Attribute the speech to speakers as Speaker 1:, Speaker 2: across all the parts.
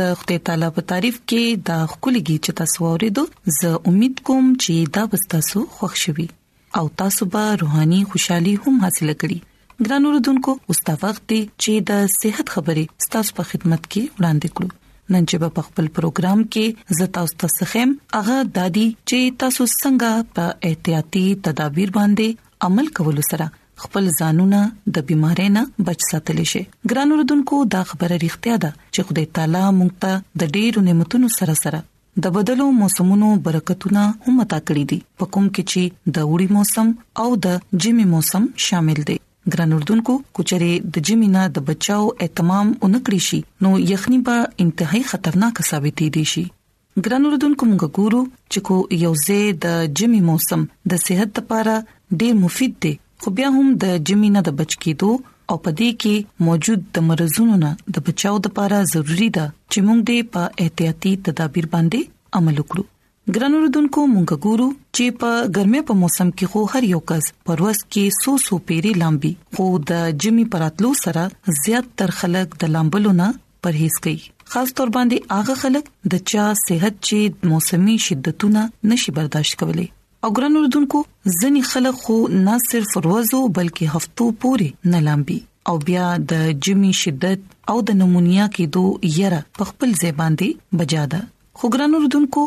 Speaker 1: د خپل تعالی په تعریف کې دا خولګي چې تاسو ورېدو زه امید کوم چې دا به تاسو خوښ شي او تاسو به روحاني خوشحالي هم حاصل کړئ ګران اوردونکو اوس دا وخت دی چې د صحت خبرې ستاسو په خدمت کې وړاندې کړو نن چې په خپل پروګرام کې زتا او تاسو خیم هغه دادی چې تاسو څنګه په احتیاطي تدابیر باندې عمل کول سره خپل ځانونه د بيمارۍ نه بچ ساتلی شي ګران اوردونکو دا خبره ریښتیا ده چې خدای تعالی مونږ ته د ډیرو نعمتونو سره سره د بدلو موسمونو برکتونه هم عطا کړی دي په کوم کې چې د وړي موسم او د جمی موسم شامل دي ګران اردوونکو کچري د جمی نه د بچاو اهتمام اونکړي شي نو یخني به انتهایی خطرناک ثابتې دي شي ګران اوردونکو موږ ګورو چې کو یو زه د جمی موسم د صحت لپاره ډیر مفید دی خو بیا هم د جمی نه د بچ کېدو او پدې کې موجود د مرزونو نه د بچاو لپاره ضروری ده چې موږ دې په احتیاطي تدابیر باندې عمل وکړو ګران اوردونکو موږ ګورو چې په ګرمه په موسم کې خو هر یو کس پروس کې سو سو پیری لامبي خو د جمی پراتلو سره زیات تر خلک د لامبلو نه پرهیز کوي خاص تور باندې هغه خلک د چا صحت چې موسمي شدتونه نشي برداشت کولای او ګران اردوونکو ځنی خلک خو نه صرف ورځو بلکې هفتو پورې نه لامبي او بیا د جمی شدت او د نمونیا کېدو یره په خپل ځای باندې بجا ده خو ګران اردوونکو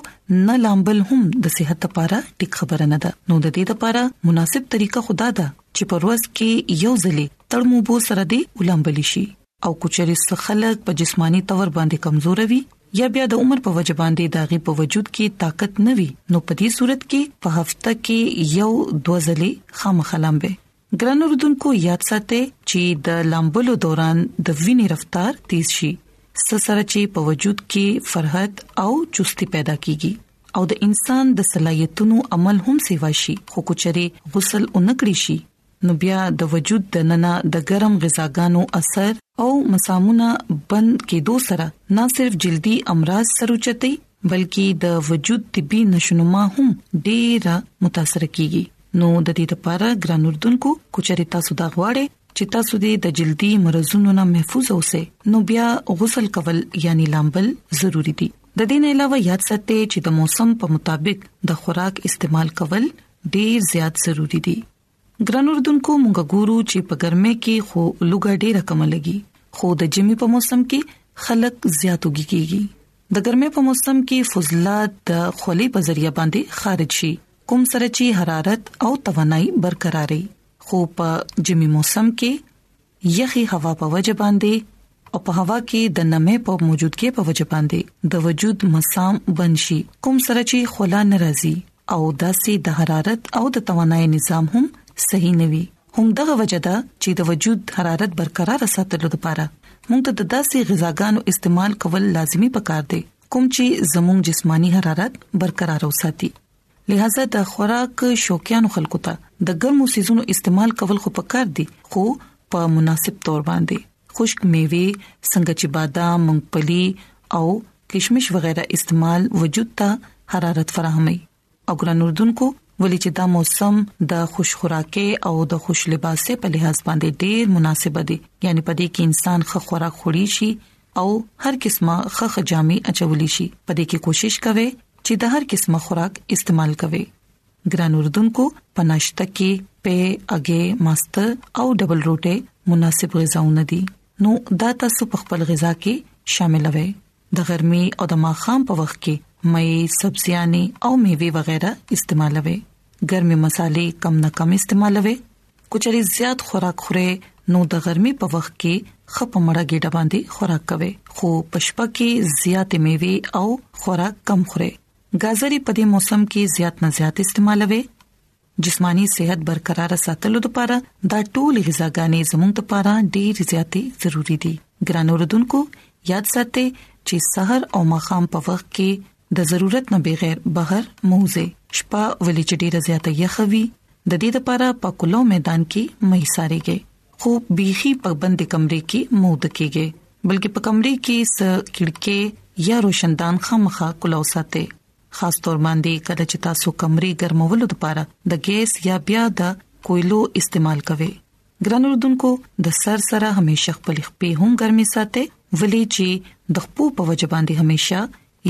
Speaker 1: نه لامبل هم د صحت لپاره ټیک خبره نه ده نو د دې لپاره مناسب طریقه خدا ده چې پروس کې یو ځلې تړمو بو سره دی ولامبل شي او کچري څه خلک په جسماني تور باندې کمزور وي یا بیا د عمر په وجه باندې داغي په وجود کې طاقت نه وي نو په دې صورت کې په هفته کې یو دوه ځلې خامخلام به ګران اردوونکو یاد ساتئ چې د لامبلو دوران د وینې رفتار تیز شي سره چې په وجود کې فرحت او چستی پیدا کیږي او د انسان د صلاحیتونو عمل هم سیوا شي خو کچري غسل اونکړي شي نو بیا د وجود د ننه د ګرم غذاګانو اثر او مسامونه بند کېدو سره نه صرف جلدی امراض سروچتي بلکې د وجود طبي نشونما هم ډېره متاثر کیږي نو د دې لپاره ګران اردوونکو کوچري تاسو دا غواړي چې تاسو دې د جلدی مرزونو نه محفوظ اوسئ نو بیا غسل کول یعنی لامبل ضروری دي د دې نه علاوه یاد ساتئ چې د موسم په مطابق د خوراک استعمال کول ډیر زیات ضروری دي ګران اردوونکو مونږ ګورو چې په ګرمه کې خو لوګه ډیره کم لګي خو د جمی په موسم کې خلک زیاتوږي کیږي د ګرمه په موسم کې فضله د خولې په ذریعہ باندې خارج شي کوم سره چې حرارت او توانایي برقراري خو په جمی موسم کې یخي هوا په وجه باندې او په هوا کې د نمې په موجودګۍ په وجه باندې د وجود مسام بنشي کوم سره چې خلا ناراضي او داسې د حرارت او د توانای نظام هم صحیح نوي هم دغه وجه ده چې د وجود حرارت برقرار ساتلو لپاره موږ ته د داسې غذاګانو استعمال کول لازمی پکار دي کوم چې زموږ جسمانی حرارت برقرار وساتي لهذا د خوراک شوقيانو خلکو ته د ګرمو سيزونو استعمال کول خو پکار دي خو په مناسب تور باندې خشک میوه څنګه چې بادام مونږپلي او کشمش وغیرہ استعمال وجود ته حرارت فراهمي او ګران اردوونکو ولې چې دا موسم د خوش خوراکي او د خوش لباسه په لحاظ باندې ډیر مناسب دی یعنی په دې کې انسان خه خوراک خوري شي او هر قسمه خخ جامې اچولې شي په دې کې کوشش کوي چې د هر قسمه خوراک استعمال کوي ګران اردوونکو پناشته کې په اگې ماست او ډبل روټه مناسب غذاونه دي نو دا تاسو په خپل غذا کې شامل وي د ګرمي او د ماخام په وخت کې مې سبزيانې او میوه وغیرہ استعمالوي ګرمي مصالې کم نه کم استعمالوي کچري زیات خوراک خوره نو د ګرمي په وخت کې خپ مړه ګډه باندې خوراک کوي خو پشپه کې زیات میوه او خوراک کم خوره غازري په دې موسم کې زیات نه زیات استعمالوي جسمانی صحت برقرار ساتلو لپاره دا ټول غذاګانې زموږ لپاره ډېر زیاتې ضروری دي ګران اوردونکو یاد ساتئ چې سحر او مخام په وخت کې د ضرورت نه بغیر بهر موزه شپه ولې چې ډیره زیاته یخوي د دې لپاره په کلو میدان کې مې ساريږي خو بيخي په بند کمرې کې مود کېږي بلکې په کمرې کې س کړکې یا روشندان خامخا کلو ساتي خاص تور باندې کله چې تاسو کمرې ګرمولو لپاره د ګیس یا بیا د کویلو استعمال کوئ ګران اردوونکو د سر سره همیشه خپل خپې هم ګرمي ساتي ولې چې د خپو په وجبان دي همیشه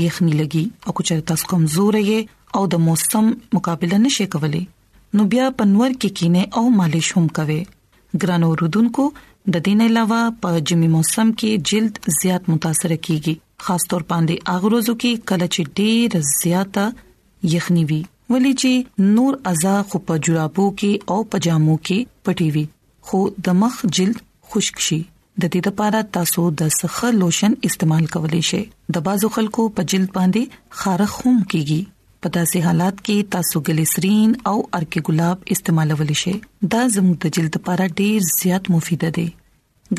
Speaker 1: یخني لګي او کچر تاسو کمزور یې او د موسم مقابله نشي کولای نو بیا پنور کې کینه او مالش هم کوي ګران اوردونکو د دین علاوه په جمی موسم کې جلد زیات متاثر کیږي خاص تور باندې اغروزو کې کله چې ډیر زیاته یخنی وي ولی چې نور اعضا خو په جرابو کې او پجامو کې پټي وي خو د مخ جلد خشک شي د دې لپاره تاسو د سخه لوشن استعمال کولی شئ د بازو خلکو په جلد باندې خارخ هم کیږي په داسې حالات کې تاسو ګلیسرین او ارکه ګلاب استعمالولی شئ دا زموږ د جلد لپاره ډیر زیات مفید دی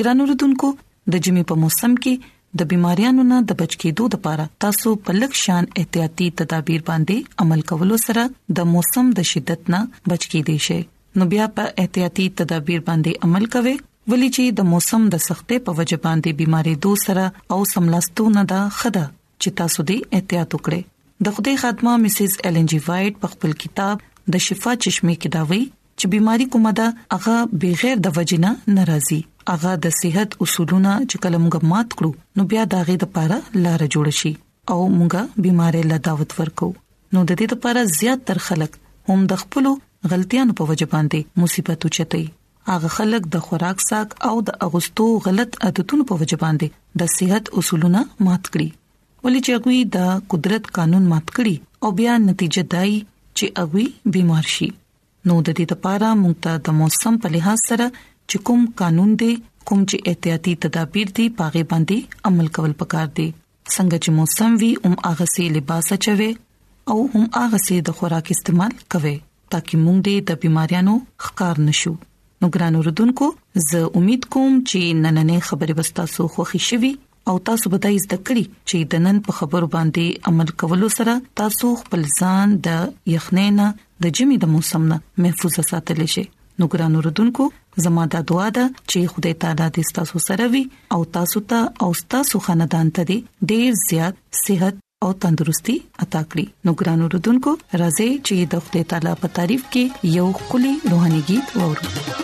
Speaker 1: ګران اوردونکو د جمی په موسم کې د بيماريانو نه د بچ کېدو لپاره تاسو په لک شان احتیاطي تدابیر باندې عمل کولو سره د موسم د شدت نه بچ کېدی شئ نو بیا په احتیاطي تدابیر باندې عمل کوئ ولې چې د موسم د سختې په وجه باندې بيمارې دوه سره او سملاستو نه دا خده چې تاسو دې احتیاط وکړئ د خدای خادمه مسز ایلن جی وایټ په خپل کتاب د شفا چشمه کې دا وایي چې بيماري کومه ده هغه بغیر د وجنه ناراضي هغه د صحت اصولونه چې کله موږ مات کړو نو بیا دا غي د پاره لار جوړ شي او موږ بيمارې لا دعوت ورکو نو د دې لپاره زیات تر خلک هم د خپل غلطیانو په وجه باندې مصیبت اوچتای هغه خلک د خوراک ساک او د اغوستو غلط عادتونو په وجه باندې د صحت اصولونه مات کړي ولې چې هغه د قدرت قانون مات کړي او بیا نتیجه دای چې هغه بیمار شي نو د دې لپاره موږ ته د موسم په لحاظ سره چې کوم قانون دی کوم چې احتیاطي تدابیر دي پاغه باندې عمل کول پکار دي څنګه چې موسم وي هم هغه سي لباس چوي او هم هغه سي د خوراک استعمال کوي ترڅو موږ دې د بيماريانو ښکار نشو نو ګران اوردونکو زه امید کوم چې نننې خبرې بستا سو خوښی شوي او تاسو به د زده کړې چې د نن په خبرو باندې عمل کولو سره تاسو خپل ځان د یخنۍ نه د جمی د موسم نه محفوظ ساتل شي نو ګران اوردونکو زما د دعا ده چې خدای تعالی دې تاسو سره وي او تاسو ته او تاسو خاندان ته دې ډېر زیات صحت او تندرستي عطا کړي نو ګران اوردونکو راځي چې د خدای تعالی په تعریف کې یو کلی روحاني गीत وورو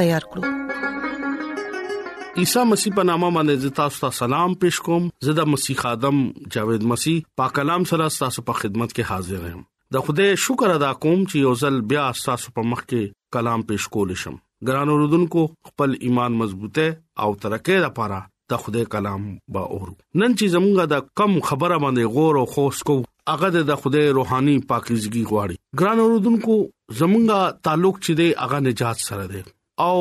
Speaker 1: تیار کړو
Speaker 2: عیسی مسیح په نامه باندې تاسو ته سلام پېښ کوم زدا مسیح ادم جاوید مسیح پاک کلام سره تاسو په خدمت کې حاضر یم د خوده شکر ادا کوم چې یو ځل بیا تاسو په مخ کې کلام پېښ کول شم ګران اوردونکو خپل ایمان مضبوطه او ترقه لپاره د خدای کلام با اورو نن چې زمونږه د کم خبره باندې غور او خوش کو هغه د خدای روحاني پاکیزګي غواړي ګران اوردونکو زمونږه تعلق چې دی هغه نجات سره دی او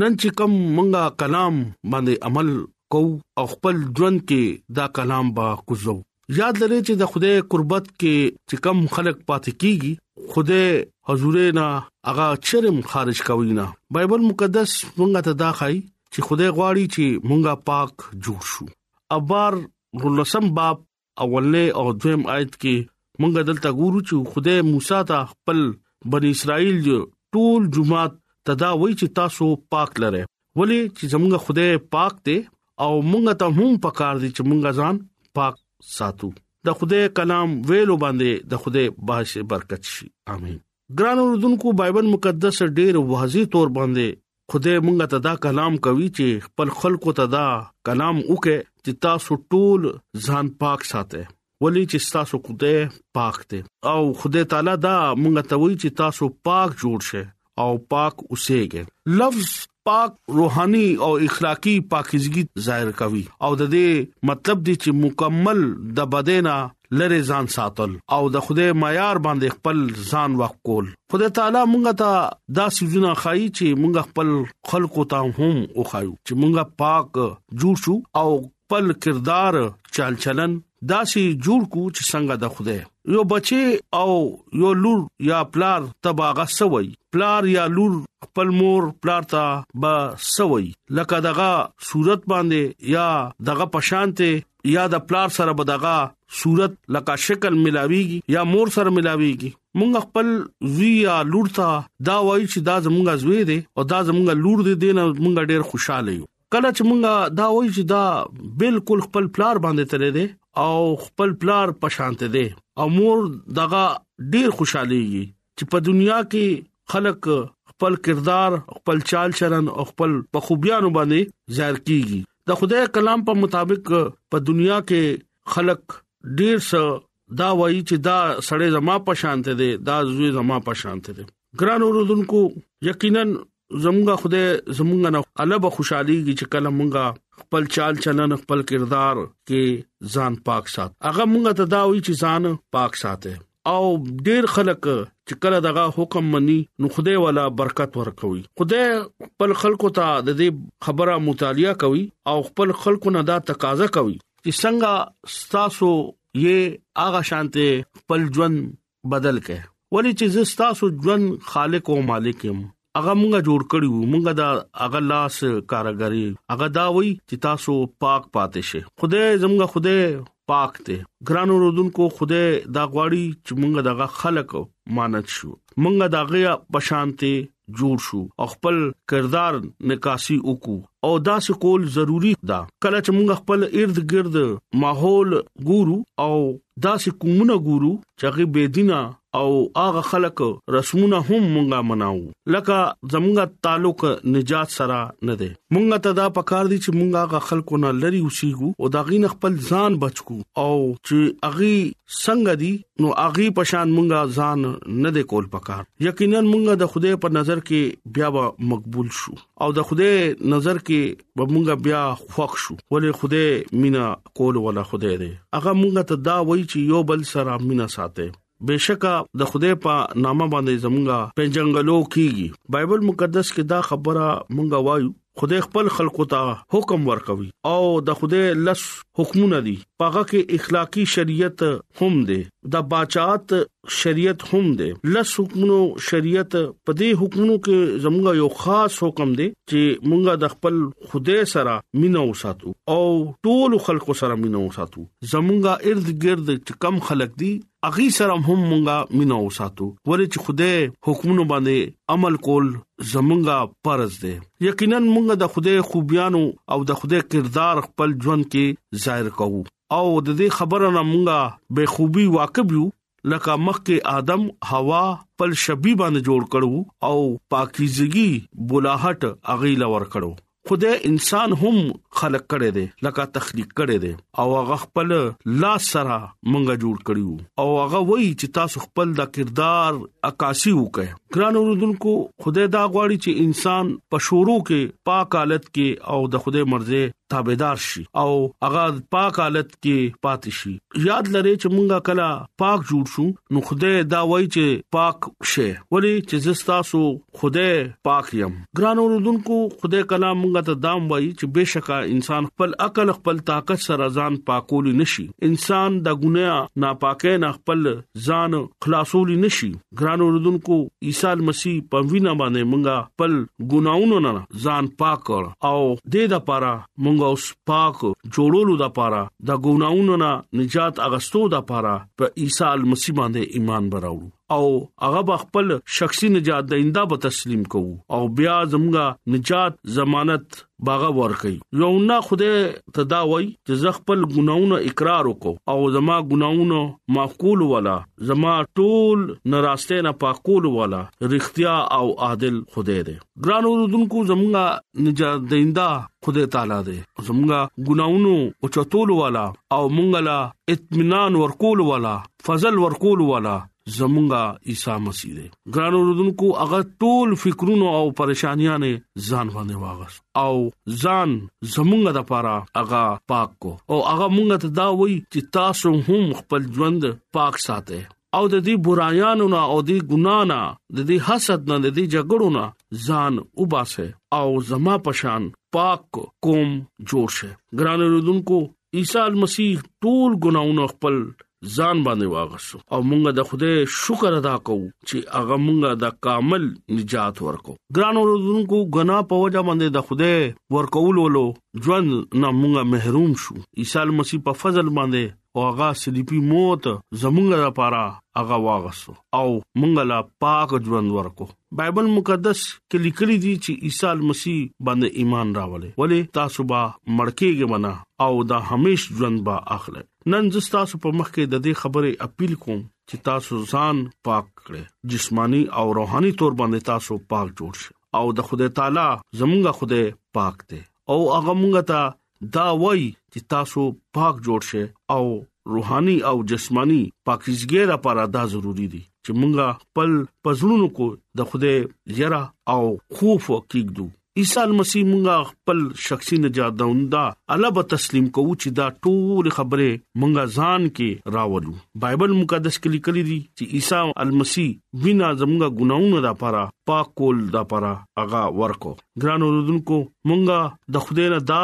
Speaker 2: نن چې کم مونږه کلام باندې عمل کو او خپل ژوند کې دا کلام با کوزو یاد لرئ چې د خدای قربت کې چې کم خلق پاتې کیږي خدای حضور نه هغه چرم خارج کوي نه بایبل مقدس مونږ ته دا خای چې خدای غواړي چې مونږه پاک جوړ شو ابار ولسم باب اولنې او دویم آیت کې مونږ دلته ګورو چې خدای موسی ته خپل بنی اسرائیل جو ټول جمعه تدا وای چې تاسو پاک لره ولی چې زمونږ خدای پاک دی او مونږ ته هم پکار دي چې مونږ ځان پاک ساتو د خدای کلام ویلو باندې د خدای باشه برکت شي امين ګران اوردونکو بایبل مقدس ډیر واضح تور باندې خدای مونږ ته دا کلام کوي چې خپل خلکو ته دا کلام وکړي چې تاسو ټول ځان پاک ساتئ ولی چې تاسو خدای پاک دی او خدای تعالی دا مونږ ته وایي چې تاسو پاک جوړ شئ او پاک اوسېږئ لفظ پاک روحاني او اخلاقی پاکیزګي ظاهر کوي او د دې مطلب دی چې مکمل د بدینا لری ځان ساتل او د خوده معیار باندې خپل ځان وقول خدای تعالی مونږ ته دا سيزونه خای چې مونږ خپل خلقو ته هم وخایو چې مونږه پاک جوړ شو او خپل کردار چال چلن داسي جوړ کو چې څنګه د خوده یو بچي او یو لور یا پلار تباغه سوی پلار یا لور خپل مور پلار ته با سوی لکه دغه صورت باندې یا دغه پشانته یا د پلار سره بدغه صورت لکه شکل ملاويږي یا مور سره ملاويږي مونږ خپل زوی یا لور ته دا وایي چې دا زمونږ زوی دی او دا زمونږ لور دی دینه مونږ ډیر خوشاله یو کله چې مونږه دا وایو چې دا بالکل خپل پلار باندې تللی دی او خپل پلار په شانته دی او مور دغه ډیر خوشاليږي چې په دنیا کې خلک خپل کردار خپل چال چلن او خپل په خوبيانو باندې ظاهر کیږي د خدای کلام په مطابق په دنیا کې خلک ډیر څه دا وایي چې دا سړی زما په شان ته دی دا زوی زما په شان ته دی ګران اوردونکو یقینا زمونږه خوده زمونږه نه الله به خوشحالي کی چې کله مونږه خپل چال چلن خپل کردار کې ځان پاک سات هغه مونږه ته دا وایي چې ځان پاک ساته او ډیر خلک چې کله دغه حکم مني نو خدای والا برکت ورکوي خدای خپل خلکو ته د دې خبره مطالعه کوي او خپل خلکو نه دا تقاضا کوي چې څنګه تاسو یې هغه شانته خپل ژوند بدل کړئ ولی چې زستاسو ژوند خالق او مالک يم هغه مونږه جوړ کړی وو مونږه دا هغه لاس کارګری هغه دا وای چې تاسو پاک پاتې شئ خدای زموږه خدای پاک ته ګرانو رودونکو خدای دا غواړي چې مونږه دغه خلق مانت شو مونږه دغه پشانته جوړ شو او خپل کردار نکاسي وکړو او دا سکول ضروری ده کله چې موږ خپل ارد گرد ماحول ګورو او دا سکومونه ګورو چې هغه بيدینا او هغه خلک رسمونه هم مونږه مناو لکه زمونږه تعلق نجات سره نه ده مونږه ته دا پکار دي چې مونږه هغه خلکو نه لري اوسېګو او دا غین خپل ځان بچو او چې اغي څنګه دي نو اغي پشان مونږه ځان نه دی کول پکار یقینا مونږه د خوده په نظر کې بیا به مقبول شو او د خوده نظر کې به مونږه بیا خوښ شو ولې خوده مینا کول ولا خوده دی هغه مونږه ته دا وایي چې یو بل سره مینا ساته بشکا د خدای په نامه باندې زمونږه په جنگلو کیږي بایبل مقدس کې دا خبره مونږه وایو خدای خپل خلکو ته حکم ورکوي او د خدای لس حکمونه دي پاغه کې اخلاقی شریعت هم دی د بچات شریعت هم دی لس حکمونو شریعت په دې حکمونو کې زموږ یو خاص حکم دی چې مونږه د خپل خدای سره مینه وساتو او ټول خلکو سره مینه وساتو زموږه ارد گرد کم خلک دي اغي سره هم مونږه مینا وساتو ورې چې خوده حکمونو باندې عمل کول زمونږه فرض دی یقینا مونږه د خوده خوبيانو او د خوده کردار خپل ژوند کې ظاهر کوو او د دې خبره نه مونږه به خوبي واقف یو لکه مخکې ادم حوا پل شبي باندې جوړ کړو او پاکیزګي بولاحت اغي لور کړو خدای انسان هم خلق کړي دي لکه تخلیق کړي دي او هغه خپل لا سره مونږه جوړ کړیو او هغه وایي چې تاسو خپل د کردار عکاسي وکړي ګران اوردونکو خدای دا غواړي چې انسان په شورو کې پاک حالت کې او د خدای مرزه تابعدار شي او هغه پاک حالت کې پاتې شي یاد لري چې مونږه کلا پاک جوړ شو نو خدای دا وایي چې پاک شه ولی چې زستا سو خدای پاک يم ګران اوردونکو خدای کلام مونږ ته دام وایي چې بشکا انسان خپل عقل خپل طاقت سره ځان پاکول نشي انسان د ګناه ناپاکه نه خپل ځان خلاصول نشي ګران اوردونکو عیسی مسیح په وینا باندې مونږ خپل ګناونو نه ځان پاک کړ او د دې لپاره مونږ اوس پاک جوړولو لپاره د ګناونو نه نجات اغستو لپاره په عیسی مسیح باندې ایمان براوړو او هغه به خپل شخصي نجات د انده به تسلیم کو او بیا زمغه نجات ضمانت باغه ورکي یو نه خوده تدا وای چې زه خپل ګناونه اقرار وکاو او زما ګناونه معاف کول ولا زما ټول ناراسته نه پاکول ولا رښتیا او عادل خوده دی ګران اوردونکو زمغه نجات دیندا خدای تعالی دی زمغه ګناونو او چتول والا او مونږه لا اطمینان ورکول والا فضل ورکول والا زمونږه عیسی مسیح دی ګران اوردونکو هغه ټول فکرونه او پریشانیاں نه ځان باندې واغس او ځان زمونږه د پاره هغه پاک کو او هغه مونږه ته دا وای چې تاسو هم خپل ژوند پاک ساتئ او د دې برایانو نه او د ګنا نه د دې حسد نه د دې جګړو نه ځان وباسه او زما پشان پاک کوم جوړ شه ګران رودونکو عیسی مسیح ټول ګناونه خپل ځان باندې واغسو او مونږه د خدای شکر ادا کوو چې هغه مونږه د کامل نجات ورکو ګران اوردونکو غنا په وجه باندې د خدای ورکول ولو ژوند نه مونږه محروم شو عیسی مسیح په فضل باندې او هغه سلیپی موت زمونږه لپاره هغه واغسو او مونږه لا پاک ژوند ورکو بایبل مقدس کې لیکلي دي چې عیسی مسیح باندې ایمان راولې ولی تاسو به مړکیږئ منا او دا همیش ژوند به اخلي نن زه تاسو په مخ کې د دې خبرې اپیل کوم چې تاسو ځان پاک کړئ جسمانی او روحاني تور باندې تاسو پاک جوړ شئ او د خدای تعالی زمونږه خدای پاک دی او هغه مونږ ته دا وایي چې تاسو پاک جوړ شئ او روحاني او جسماني پاکیزګۍ لپاره دا ضروری دي چې مونږه خپل پزړونو کو د خوده یرا او خوف کېږو عیسی مسیح مونږه خپل شخصي نجات دوندا الله به تسلیم کوو چې دا ټول خبره مونږه ځان کې راولو بایبل مقدس کې لیکلي دي چې عیسی المسیح بنا زمونږه ګناونو لپاره پاک کول لپاره هغه ورکو ګران اوردونکو مونږه د خدای نه دا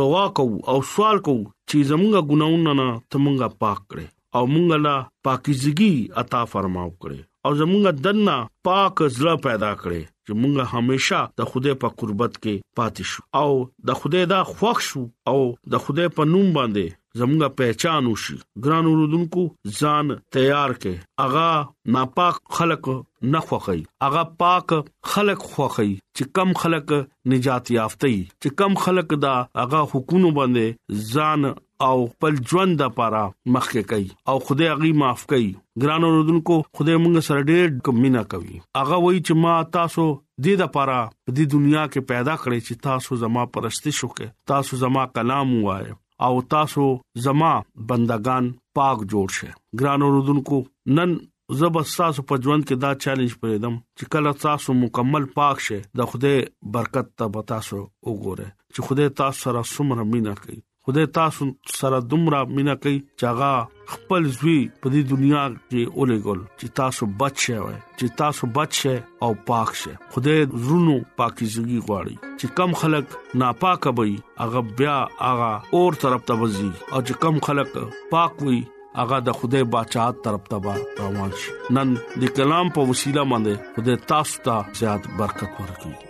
Speaker 2: دعا کوو او سوال کوو چې زمونږه ګناونه نه ته مونږه پاک کړې او مونږه لا پاکیزګي عطا فرماو کړې او زمونږه دنه پاک زړه پیدا کړې چې مونږه همیشه د خدای په قربت کې پاتې شو او د خدای دا خوښ شو او د خدای په نوم باندې
Speaker 1: زموږه پہچان وشي ګران اوردونکو ځان تیار کړي اغا ناپاک خلق نه خوخی اغا پاک خلق خوخی چې کم خلق نجات یافتي چې کم خلق دا اغا حکومت باندې ځان او خپل ژوند د پاره مخکې کوي او خدای هغه معاف کوي ګران اوردونکو خدای موږ سره ډېر کمینا کوي هغه وایي چې ما تاسو دې د پاره د دنیا کې پیدا کړې چې تاسو زما پرستش وکړي تاسو زما کلام وایي او تاسو زما بندگان پاک جوړ شئ ګران اوردونکو نن زب تاسو په ژوند کې دا چیلنج پرې دم چې کله تاسو مکمل پاک شئ د خوده برکت ته به تاسو وګوره چې خوده تاسو سره سمره مینا کوي خوده تاسو سره دومره مینا کوي چې هغه خپل زوی په دې دنیا کې اولېګل چې تاسو بچ شئ چې تاسو بچ شئ او پاک شئ خدای زرونو پاکیزګي غواړي چې کم خلک ناپاک وي هغه بیا هغه اور طرف ته وځي او چې کم خلک پاک وي هغه د خدای بچات طرف ته روان شي نن د کلام په وسیله باندې خدای تاسو ته زیات برکت ورکړي